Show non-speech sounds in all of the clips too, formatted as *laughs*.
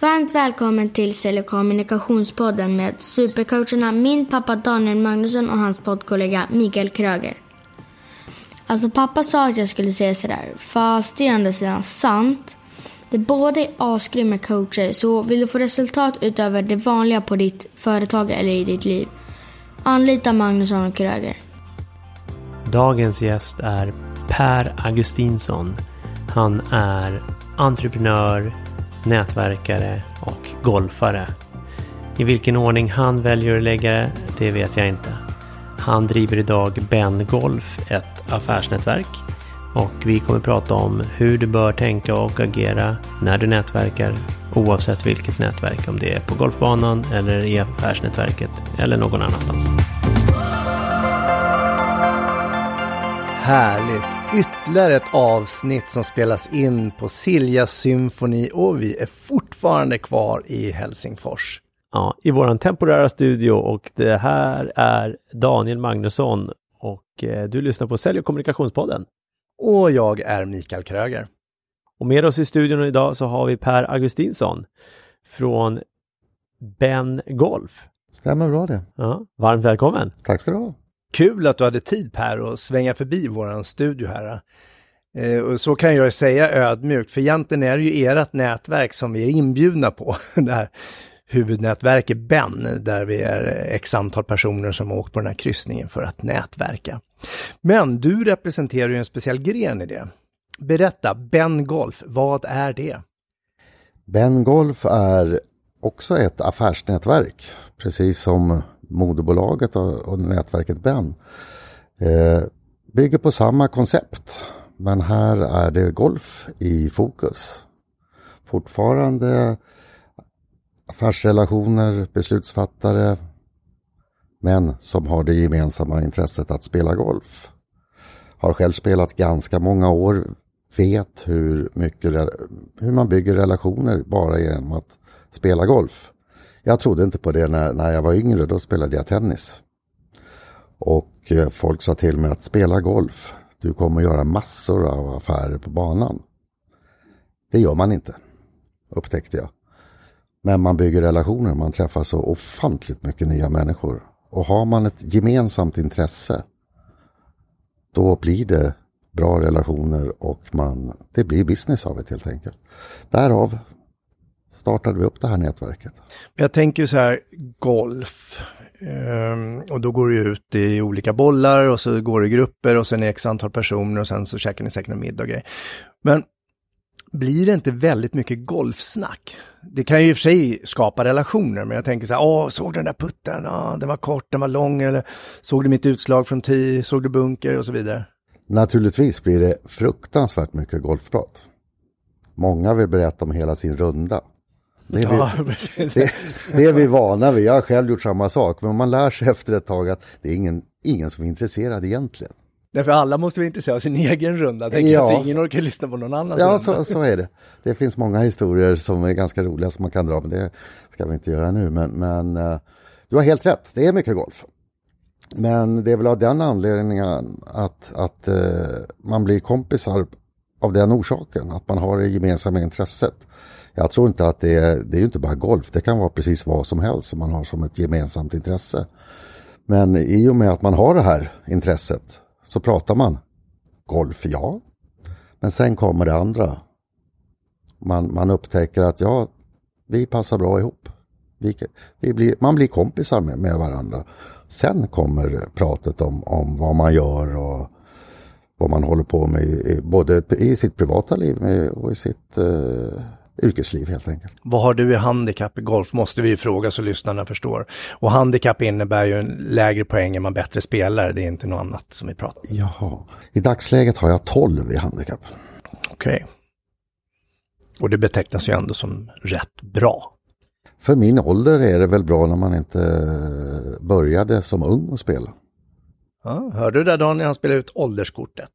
Varmt välkommen till Sälj och kommunikationspodden med supercoacherna min pappa Daniel Magnusson och hans poddkollega Mikael Kröger. Alltså pappa sa att jag skulle säga sådär, fast det är ändå sidan sant. Det båda är asgrymma coacher, så vill du få resultat utöver det vanliga på ditt företag eller i ditt liv, anlita Magnusson och Kröger. Dagens gäst är Per Augustinsson. Han är entreprenör, nätverkare och golfare. I vilken ordning han väljer att lägga det, det vet jag inte. Han driver idag Ben Golf, ett affärsnätverk. Och vi kommer prata om hur du bör tänka och agera när du nätverkar oavsett vilket nätverk, om det är på golfbanan eller i affärsnätverket eller någon annanstans. Härligt! Ytterligare ett avsnitt som spelas in på Silja Symphony och vi är fortfarande kvar i Helsingfors. Ja, i våran temporära studio och det här är Daniel Magnusson och eh, du lyssnar på Sälj och kommunikationspodden. Och jag är Mikael Kröger. Och med oss i studion idag så har vi Per Augustinsson från Ben Golf. Stämmer bra det. Ja, varmt välkommen! Tack ska du ha. Kul att du hade tid Per att svänga förbi våran studio här. Eh, och så kan jag säga ödmjukt, för egentligen är det ju ert nätverk som vi är inbjudna på. *laughs* det här huvudnätverket Ben, där vi är x antal personer som har åkt på den här kryssningen för att nätverka. Men du representerar ju en speciell gren i det. Berätta, Ben Golf, vad är det? Ben Golf är också ett affärsnätverk, precis som moderbolaget och, nätverket Ben. Eh, bygger på samma koncept, men här är det golf i fokus. Fortfarande affärsrelationer, beslutsfattare, men som har det gemensamma intresset att spela golf. Har själv spelat ganska många år, vet hur, mycket, hur man bygger relationer bara genom att spela golf. Jag trodde inte på det när, när jag var yngre, då spelade jag tennis. Och eh, folk sa till mig att spela golf, du kommer göra massor av affärer på banan. Det gör man inte, upptäckte jag. Men man bygger relationer, man träffar så ofantligt mycket nya människor. Och har man ett gemensamt intresse, då blir det bra relationer och man, det blir business av det helt enkelt. Därav startade vi upp det här nätverket. Jag tänker så här, golf. Um, och då går det ut i olika bollar och så går det i grupper och sen är x antal personer och sen så käkar ni säkert en middag och grejer. Men blir det inte väldigt mycket golfsnack? Det kan ju i och för sig skapa relationer, men jag tänker så här, åh, såg du den där putten? Ja, den var kort, den var lång, eller såg du mitt utslag från tee, såg du bunker och så vidare. Naturligtvis blir det fruktansvärt mycket golfprat. Många vill berätta om hela sin runda. Det är, ja, *laughs* vi, det, det, är vi vana vid. Jag har själv gjort samma sak. Men man lär sig efter ett tag att det är ingen, ingen som är intresserad egentligen. Därför alla måste vara intresserade av sin egen runda. Tänker ja. jag, så ingen orkar lyssna på någon annans Ja, så, så är det. Det finns många historier som är ganska roliga som man kan dra, men det ska vi inte göra nu. Men, men uh, du har helt rätt, det är mycket golf. Men det är väl av den anledningen att, att uh, man blir kompisar av den orsaken, att man har det gemensamma intresset. Jag tror inte att det är, det är inte bara golf, det kan vara precis vad som helst som man har som ett gemensamt intresse. Men i och med att man har det här intresset så pratar man golf, ja. Men sen kommer det andra. Man, man upptäcker att ja, vi passar bra ihop. Vi, vi blir, man blir kompisar med, med varandra. Sen kommer pratet om, om vad man gör och vad man håller på med både i sitt privata liv och i sitt eh, yrkesliv helt enkelt. Vad har du i handikapp i golf måste vi ju fråga så lyssnarna förstår. Och handikapp innebär ju en lägre poäng än man bättre spelar, det är inte något annat som vi pratar om. Jaha, i dagsläget har jag 12 i handikapp. Okej. Okay. Och det betecknas ju ändå som rätt bra. För min ålder är det väl bra när man inte började som ung att spela. Ja, hörde du där Daniel, han spelar ut ålderskortet.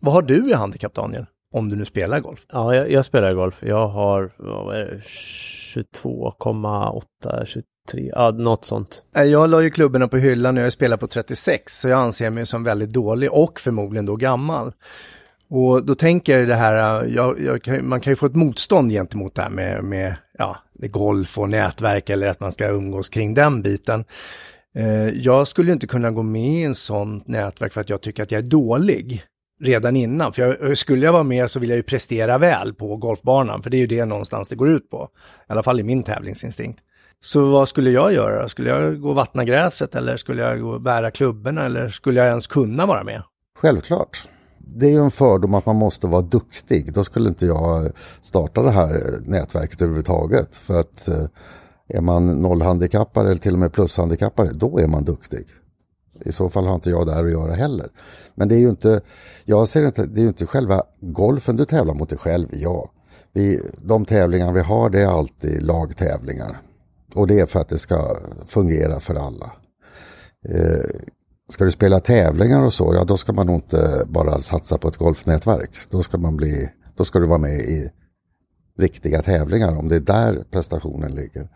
Vad har du i handikapp Daniel? Om du nu spelar golf? Ja, jag, jag spelar golf. Jag har 22,8, 23, ja något sånt. Jag la ju klubborna på hyllan när jag spelar på 36, så jag anser mig som väldigt dålig och förmodligen då gammal. Och då tänker jag det här, jag, jag, man kan ju få ett motstånd gentemot det här med, med ja, golf och nätverk eller att man ska umgås kring den biten. Eh, jag skulle inte kunna gå med i en sån nätverk för att jag tycker att jag är dålig redan innan. För jag, skulle jag vara med så vill jag ju prestera väl på golfbanan, för det är ju det någonstans det går ut på. I alla fall i min tävlingsinstinkt. Så vad skulle jag göra? Skulle jag gå och vattna gräset eller skulle jag gå och bära klubborna eller skulle jag ens kunna vara med? Självklart. Det är ju en fördom att man måste vara duktig. Då skulle inte jag starta det här eh, nätverket överhuvudtaget. För att eh, är man nollhandikappare eller till och med plushandikappare, då är man duktig. I så fall har inte jag där att göra heller. Men det är ju inte, jag ser inte, det är ju inte själva golfen du tävlar mot dig själv, ja. Vi, de tävlingar vi har det är alltid lagtävlingar. Och det är för att det ska fungera för alla. Eh, ska du spela tävlingar och så, ja då ska man nog inte bara satsa på ett golfnätverk. Då ska man bli, då ska du vara med i riktiga tävlingar om det är där prestationen ligger.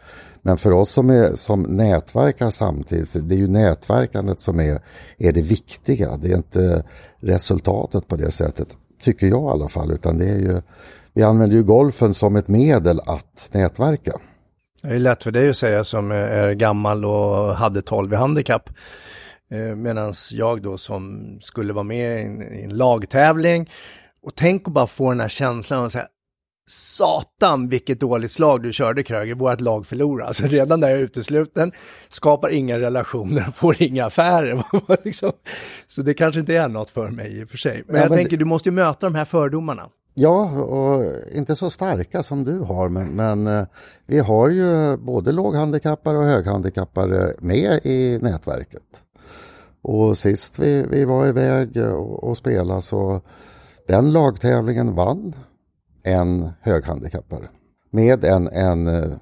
Men för oss som, är, som nätverkar samtidigt, det är ju nätverkandet som är, är det viktiga. Det är inte resultatet på det sättet, tycker jag i alla fall, utan det är ju, vi använder ju golfen som ett medel att nätverka. Det är lätt för dig att säga som är gammal och hade 12 i handikapp. Eh, Medan jag då som skulle vara med i en, i en lagtävling och tänk att bara få den här känslan och säga Satan vilket dåligt slag du körde Kröger, vårt lag förlorar. Alltså redan där jag är utesluten, skapar inga relationer, *laughs* får inga affärer. *laughs* liksom. Så det kanske inte är något för mig i och för sig. Men ja, jag men tänker, du måste ju möta de här fördomarna. Ja, och inte så starka som du har, men, men eh, vi har ju både låghandikappare och höghandikappare med i nätverket. Och sist vi, vi var iväg och, och spelade så den lagtävlingen vann en höghandikappare med en, en eh,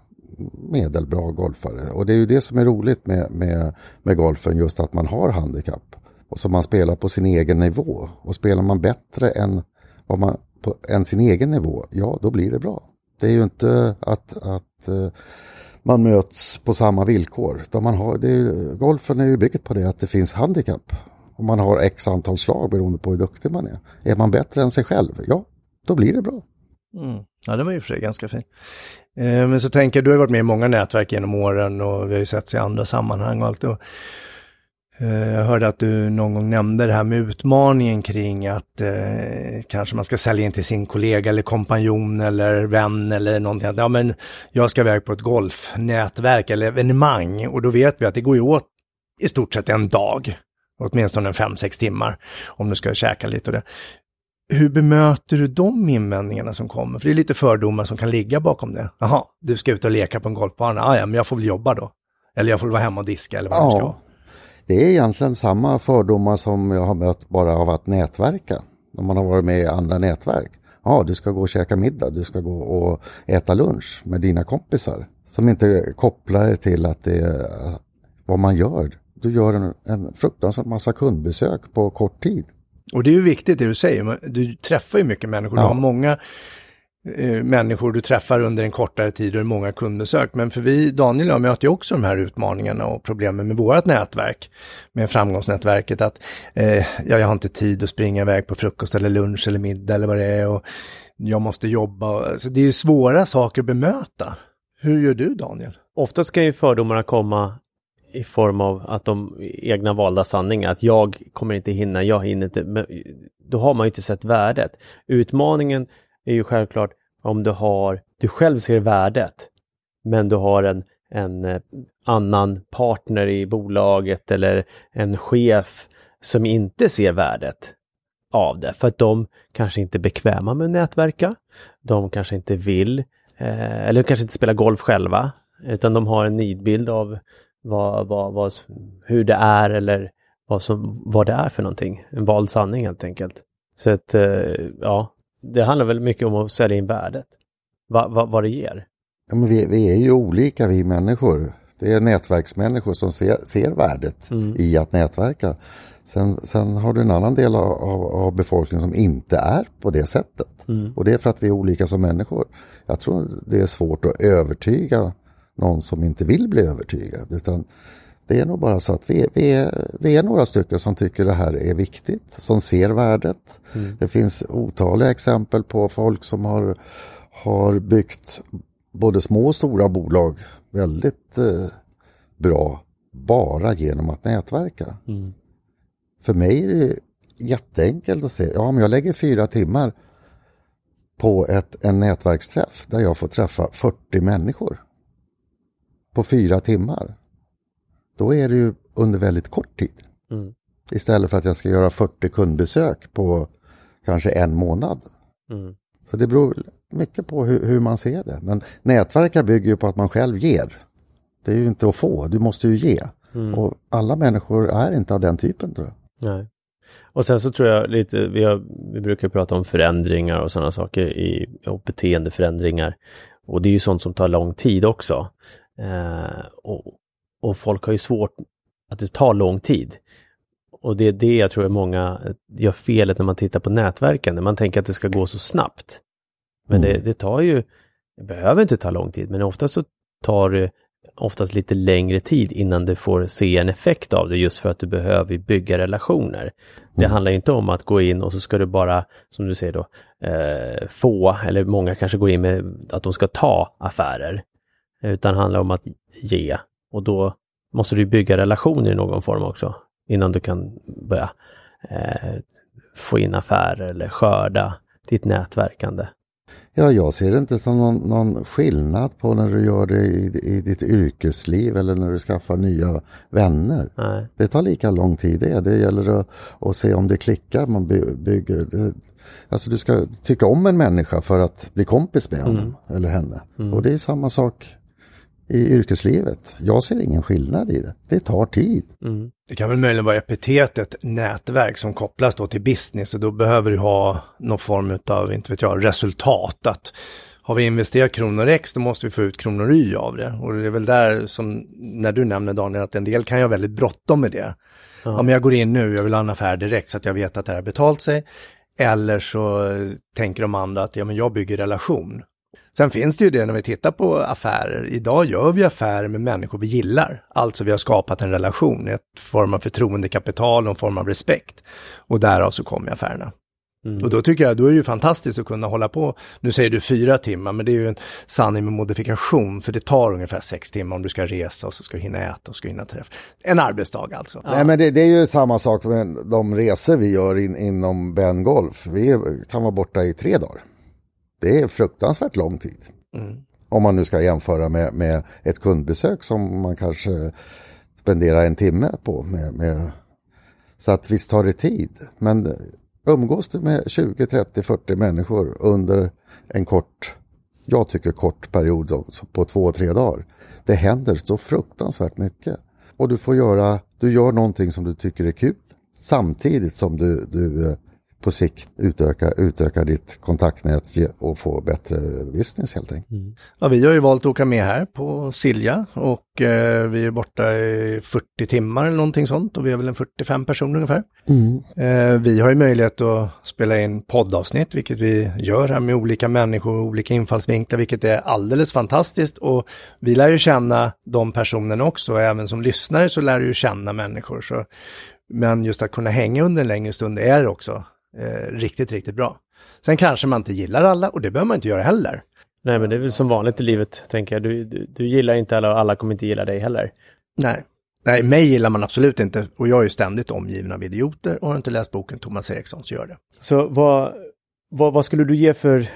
medelbra golfare. Och det är ju det som är roligt med, med, med golfen, just att man har handikapp. Och som man spelar på sin egen nivå. Och spelar man bättre än, vad man, på, än sin egen nivå, ja då blir det bra. Det är ju inte att, att eh, man möts på samma villkor. man har, det är, golfen är ju byggt på det att det finns handikapp. Och man har x antal slag beroende på hur duktig man är. Är man bättre än sig själv, ja då blir det bra. Mm. Ja, det var ju för sig ganska fin. Eh, men så tänker jag, du har varit med i många nätverk genom åren och vi har ju setts i andra sammanhang och allt. Och, eh, jag hörde att du någon gång nämnde det här med utmaningen kring att eh, kanske man ska sälja in till sin kollega eller kompanjon eller vän eller någonting. Ja, men jag ska iväg på ett golfnätverk eller evenemang och då vet vi att det går ju åt i stort sett en dag åtminstone en fem sex timmar om du ska käka lite och det hur bemöter du de invändningarna som kommer? För det är lite fördomar som kan ligga bakom det. Jaha, du ska ut och leka på en golfbana. Ah, ja, men jag får väl jobba då. Eller jag får väl vara hemma och diska eller vad ja, det ska vara. Det är egentligen samma fördomar som jag har mött bara av att nätverka. När man har varit med i andra nätverk. Ja, du ska gå och käka middag, du ska gå och äta lunch med dina kompisar. Som inte kopplar det till att det är vad man gör. Du gör en, en fruktansvärt massa kundbesök på kort tid. Och det är ju viktigt det du säger, du träffar ju mycket människor, ja. du har många eh, människor du träffar under en kortare tid och många kundbesök. Men för vi, Daniel och jag möter ju också de här utmaningarna och problemen med vårt nätverk, med framgångsnätverket, att eh, ja, jag har inte tid att springa iväg på frukost eller lunch eller middag eller vad det är och jag måste jobba. Så det är ju svåra saker att bemöta. Hur gör du Daniel? Oftast kan ju fördomarna komma i form av att de egna valda sanningar, att jag kommer inte hinna, jag hinner inte. Men då har man ju inte sett värdet. Utmaningen är ju självklart om du har, du själv ser värdet, men du har en, en eh, annan partner i bolaget eller en chef som inte ser värdet av det, för att de kanske inte är bekväma med att nätverka. De kanske inte vill, eh, eller kanske inte spelar golf själva, utan de har en nidbild av vad, vad, vad, hur det är eller vad, som, vad det är för någonting. En vald sanning helt enkelt. Så att, eh, ja, det handlar väl mycket om att sälja in värdet. Va, va, vad det ger. Ja, men vi, vi är ju olika vi människor. Det är nätverksmänniskor som ser, ser värdet mm. i att nätverka. Sen, sen har du en annan del av, av, av befolkningen som inte är på det sättet. Mm. Och det är för att vi är olika som människor. Jag tror det är svårt att övertyga någon som inte vill bli övertygad. Utan Det är nog bara så att vi, vi, är, vi är några stycken som tycker det här är viktigt, som ser värdet. Mm. Det finns otaliga exempel på folk som har, har byggt både små och stora bolag väldigt eh, bra bara genom att nätverka. Mm. För mig är det jätteenkelt att se, ja om jag lägger fyra timmar på ett, en nätverksträff där jag får träffa 40 människor på fyra timmar. Då är det ju under väldigt kort tid. Mm. Istället för att jag ska göra 40 kundbesök på kanske en månad. Mm. Så det beror mycket på hur, hur, man ser det. Men nätverka bygger ju på att man själv ger. Det är ju inte att få, du måste ju ge. Mm. Och alla människor är inte av den typen tror jag. Nej. Och sen så tror jag lite, vi, har, vi brukar prata om förändringar och sådana saker i och beteendeförändringar. Och det är ju sånt som tar lång tid också. Eh, och, och folk har ju svårt att det tar lång tid. Och det är det jag tror att många gör felet när man tittar på nätverkande. Man tänker att det ska gå så snabbt. Men mm. det, det, tar ju, det behöver inte ta lång tid, men ofta så tar det oftast lite längre tid innan du får se en effekt av det just för att du behöver bygga relationer. Mm. Det handlar inte om att gå in och så ska du bara, som du säger då, eh, få, eller många kanske går in med att de ska ta affärer. Utan handlar om att ge. Och då måste du bygga relationer i någon form också innan du kan börja eh, få in affärer eller skörda ditt nätverkande. Ja, jag ser det inte som någon, någon skillnad på när du gör det i, i ditt yrkesliv eller när du skaffar nya vänner. Nej. Det tar lika lång tid det. Det gäller att, att se om det klickar. Man bygger. Det, alltså du ska tycka om en människa för att bli kompis med honom mm. eller henne. Mm. Och det är samma sak i yrkeslivet. Jag ser ingen skillnad i det. Det tar tid. Mm. Det kan väl möjligen vara epitetet nätverk som kopplas då till business och då behöver du ha någon form av, inte vet jag, resultat. Att har vi investerat kronor X då måste vi få ut kronor Y av det. Och det är väl där som, när du nämner Daniel, att en del kan ju ha väldigt bråttom med det. Ja. ja, men jag går in nu, jag vill ha en affär direkt så att jag vet att det här har betalt sig. Eller så tänker de andra att ja, men jag bygger relation. Sen finns det ju det när vi tittar på affärer. Idag gör vi affärer med människor vi gillar. Alltså vi har skapat en relation, ett form av förtroendekapital och en form av respekt. Och därav så kommer affärerna. Mm. Och då tycker jag, då är det ju fantastiskt att kunna hålla på, nu säger du fyra timmar, men det är ju en sanning med modifikation, för det tar ungefär sex timmar om du ska resa och så ska du hinna äta och ska hinna träffa. En arbetsdag alltså. Nej men det, det, är ju samma sak med de resor vi gör in, inom Ben Golf. Vi kan vara borta i tre dagar. Det är fruktansvärt lång tid. Mm. Om man nu ska jämföra med, med ett kundbesök som man kanske spenderar en timme på. Med, med, så att visst tar det tid. Men umgås du med 20, 30, 40 människor under en kort, jag tycker kort period på två, tre dagar. Det händer så fruktansvärt mycket. Och du får göra, du gör någonting som du tycker är kul. Samtidigt som du, du på sikt utöka, utöka ditt kontaktnät och få bättre business helt enkelt. Mm. Ja, vi har ju valt att åka med här på Silja och eh, vi är borta i 40 timmar eller någonting sånt och vi är väl en 45 personer ungefär. Mm. Eh, vi har ju möjlighet att spela in poddavsnitt, vilket vi gör här med olika människor och olika infallsvinklar, vilket är alldeles fantastiskt och vi lär ju känna de personerna också, även som lyssnare så lär du ju känna människor. Så men just att kunna hänga under en längre stund är också eh, riktigt, riktigt bra. Sen kanske man inte gillar alla och det behöver man inte göra heller. Nej, men det är väl som vanligt i livet, tänker jag. Du, du, du gillar inte alla och alla kommer inte gilla dig heller. Nej. Nej, mig gillar man absolut inte och jag är ju ständigt omgiven av idioter och har inte läst boken Thomas Eriksson så gör det. Så vad, vad, vad skulle du ge för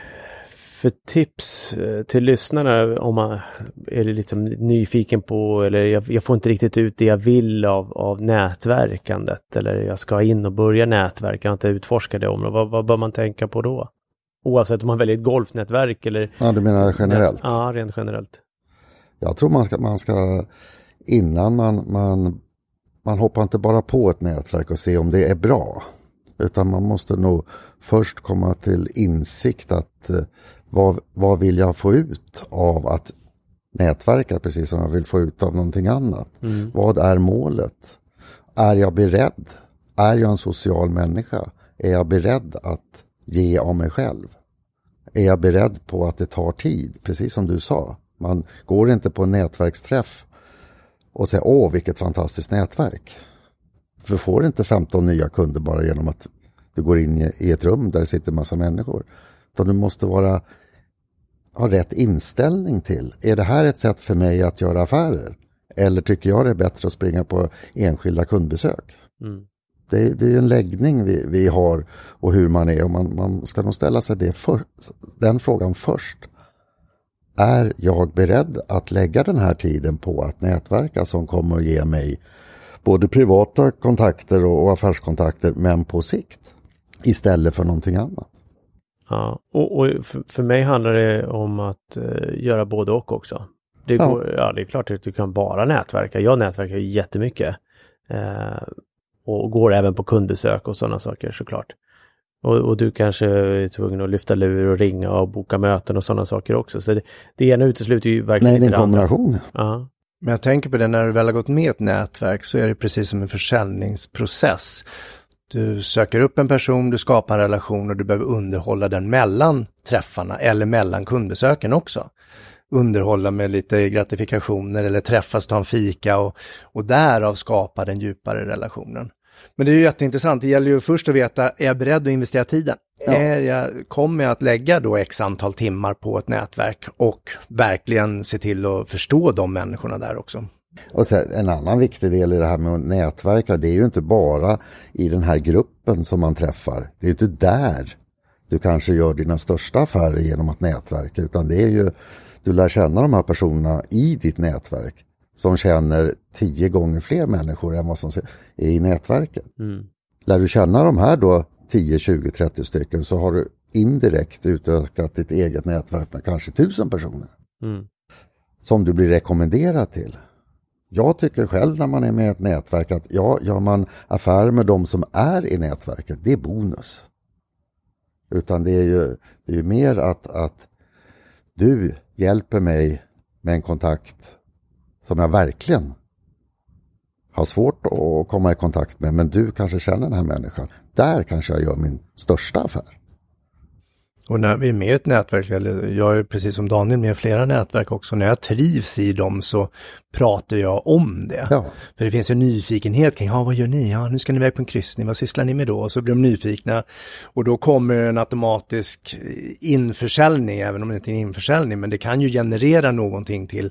för tips eh, till lyssnarna om man är liksom nyfiken på eller jag, jag, får inte riktigt ut det jag vill av, av nätverkandet eller jag ska in och börja nätverka, jag har inte utforskat det området. Vad, vad bör man tänka på då? Oavsett om man väljer ett golfnätverk eller... Ja, du menar generellt? Ja, rent generellt. Jag tror man ska, man ska innan man, man, man hoppar inte bara på ett nätverk och se om det är bra. Utan man måste nog först komma till insikt att eh, vad, vad vill jag få ut av att nätverka precis som jag vill få ut av någonting annat? Mm. Vad är målet? Är jag beredd? Är jag en social människa? Är jag beredd att ge av mig själv? Är jag beredd på att det tar tid? Precis som du sa. Man går inte på en nätverksträff och säga åh vilket fantastiskt nätverk. För får inte 15 nya kunder bara genom att du går in i ett rum där det sitter massa människor. Utan du måste vara, ha rätt inställning till, är det här ett sätt för mig att göra affärer? Eller tycker jag det är bättre att springa på enskilda kundbesök? Mm. Det, det, är en läggning vi, vi, har och hur man är och man, man ska nog ställa sig för, den frågan först. Är jag beredd att lägga den här tiden på att nätverka som kommer att ge mig både privata kontakter och affärskontakter men på sikt istället för någonting annat? Ja, och, och för, för, mig handlar det om att uh, göra både och också. Det, ja. Går, ja, det är klart att du kan bara nätverka. Jag nätverkar jättemycket. Uh, och går även på kundbesök och sådana saker såklart. Och, och, du kanske är tvungen att lyfta lur och ringa och boka möten och sådana saker också. Så det, det ena utesluter ju verkligen inte det andra. Nej, det är en kombination. Ja. Men jag tänker på det när du väl har gått med ett nätverk så är det precis som en försäljningsprocess. Du söker upp en person, du skapar en relation och du behöver underhålla den mellan träffarna eller mellan kundbesöken också. Underhålla med lite gratifikationer eller träffas ta en fika och, och därav skapa den djupare relationen. Men det är ju jätteintressant, det gäller ju först att veta, är jag beredd att investera tiden? Ja. Är jag, kommer jag att lägga då x antal timmar på ett nätverk och verkligen se till att förstå de människorna där också? Och sen, en annan viktig del i det här med att nätverka, det är ju inte bara i den här gruppen som man träffar. Det är ju inte där du kanske gör dina största affärer genom att nätverka, utan det är ju, du lär känna de här personerna i ditt nätverk som känner tio gånger fler människor än vad som är i nätverket. Mm. Lär du känna de här då 10, 20, 30 stycken så har du indirekt utökat ditt eget nätverk med kanske tusen personer. Mm. Som du blir rekommenderad till. Jag tycker själv när man är med i ett nätverk att ja, gör man affärer med de som är i nätverket, det är bonus. Utan det är ju, det är ju mer att, att du hjälper mig med en kontakt som jag verkligen har svårt att komma i kontakt med, men du kanske känner den här människan. Där kanske jag gör min största affär. Och när vi är med i ett nätverk, eller jag är precis som Daniel med flera nätverk också, när jag trivs i dem så pratar jag om det. Ja. För det finns en nyfikenhet kring, ja vad gör ni? Ja, nu ska ni iväg på en kryssning, vad sysslar ni med då? Och så blir de nyfikna och då kommer en automatisk införsäljning, även om det inte är en införsäljning, men det kan ju generera någonting till,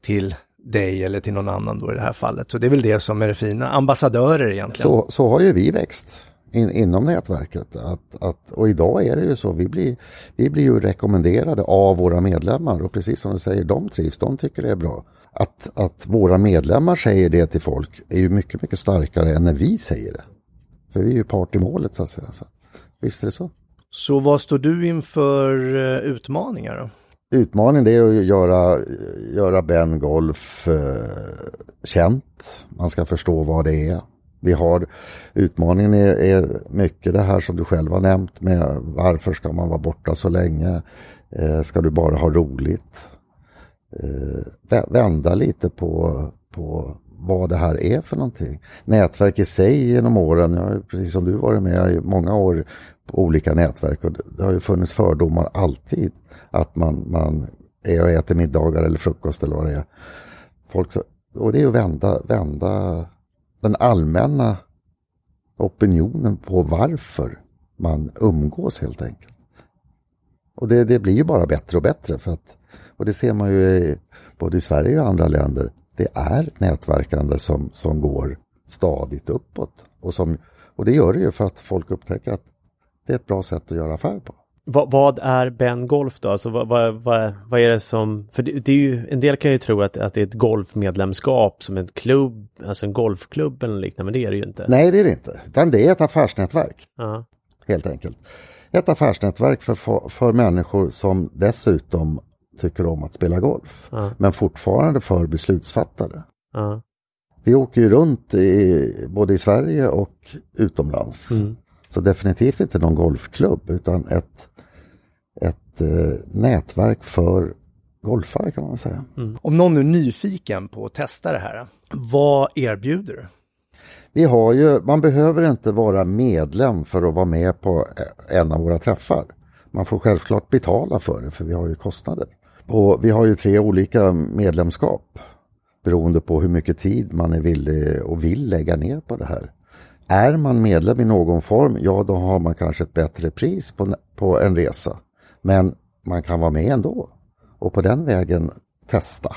till dig eller till någon annan då i det här fallet. Så det är väl det som är det fina, ambassadörer egentligen. Så, så har ju vi växt in, inom nätverket. Att, att, och idag är det ju så, vi blir, vi blir ju rekommenderade av våra medlemmar och precis som du säger, de trivs, de tycker det är bra. Att, att våra medlemmar säger det till folk är ju mycket, mycket starkare än när vi säger det. För vi är ju part i målet så att säga. Så, visst är det så. Så vad står du inför uh, utmaningar då? Utmaningen är att göra, göra Ben Golf eh, känt. Man ska förstå vad det är. Vi har utmaningen är, är, mycket det här som du själv har nämnt med varför ska man vara borta så länge? Eh, ska du bara ha roligt? Eh, vända lite på, på vad det här är för någonting. Nätverk i sig genom åren, jag har precis som du varit med i många år på olika nätverk och det har ju funnits fördomar alltid att man, man är och äter middagar eller frukost eller vad det är. Folk, och det är att vända, vända den allmänna opinionen på varför man umgås helt enkelt. Och det, det blir ju bara bättre och bättre för att, och det ser man ju i, både i Sverige och andra länder, det är nätverkande som, som går stadigt uppåt. Och, som, och det gör det ju för att folk upptäcker att det är ett bra sätt att göra affär på. Vad, vad, är Ben Golf då? Alltså vad, vad, vad, vad är det som... För det, det, är ju, en del kan ju tro att, att det är ett golfmedlemskap som en klubb, alltså en golfklubb eller liknande, men det är det ju inte. Nej, det är det inte. Utan det är ett affärsnätverk. Uh. Helt enkelt. Ett affärsnätverk för, för, människor som dessutom tycker om att spela golf. Uh. Men fortfarande för beslutsfattare. Uh. Vi åker ju runt i, både i Sverige och utomlands. Mm. Så definitivt inte någon golfklubb utan ett ett eh, nätverk för golfare kan man säga. Mm. Om någon är nyfiken på att testa det här, vad erbjuder du? Vi har ju, man behöver inte vara medlem för att vara med på en av våra träffar. Man får självklart betala för det för vi har ju kostnader. Och vi har ju tre olika medlemskap. beroende på hur mycket tid man är villig och vill lägga ner på det här. Är man medlem i någon form, ja då har man kanske ett bättre pris på, på en resa. Men man kan vara med ändå och på den vägen testa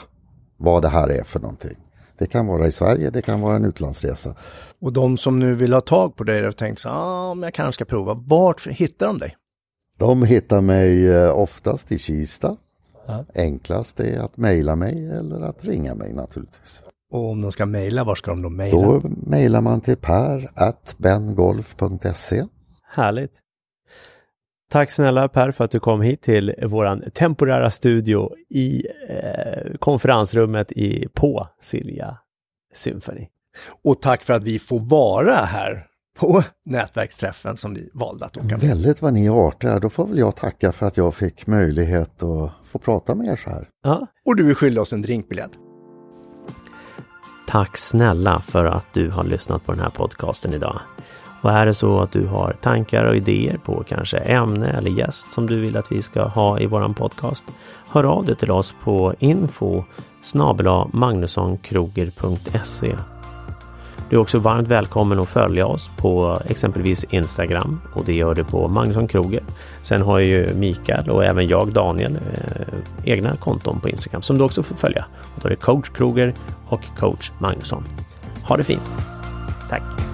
vad det här är för någonting. Det kan vara i Sverige, det kan vara en utlandsresa. Och de som nu vill ha tag på dig och tänkt så ah, men jag kanske ska prova. Vart hittar de dig? De hittar mig eh, oftast i Kista. Ja. Enklast är att mejla mig eller att ringa mig naturligtvis. Och om de ska mejla, var ska de då mejla? Då mejlar man till per bengolf.se. Härligt. Tack snälla Per för att du kom hit till våran temporära studio i eh, konferensrummet i, på Silja Symphony. Och tack för att vi får vara här på nätverksträffen som vi valde att åka med. Väldigt vad ni är artiga. Då får väl jag tacka för att jag fick möjlighet att få prata med er så här. Ja. Och du är skyldig oss en drinkbiljett. Tack snälla för att du har lyssnat på den här podcasten idag. Och är det så att du har tankar och idéer på kanske ämne eller gäst som du vill att vi ska ha i våran podcast. Hör av dig till oss på info magnussonkroger.se du är också varmt välkommen att följa oss på exempelvis Instagram och det gör du på Magnusson Kroger. Sen har ju Mikael och även jag, Daniel, eh, egna konton på Instagram som du också får följa. Och då är det coach Kroger och coach Magnusson. Ha det fint! Tack!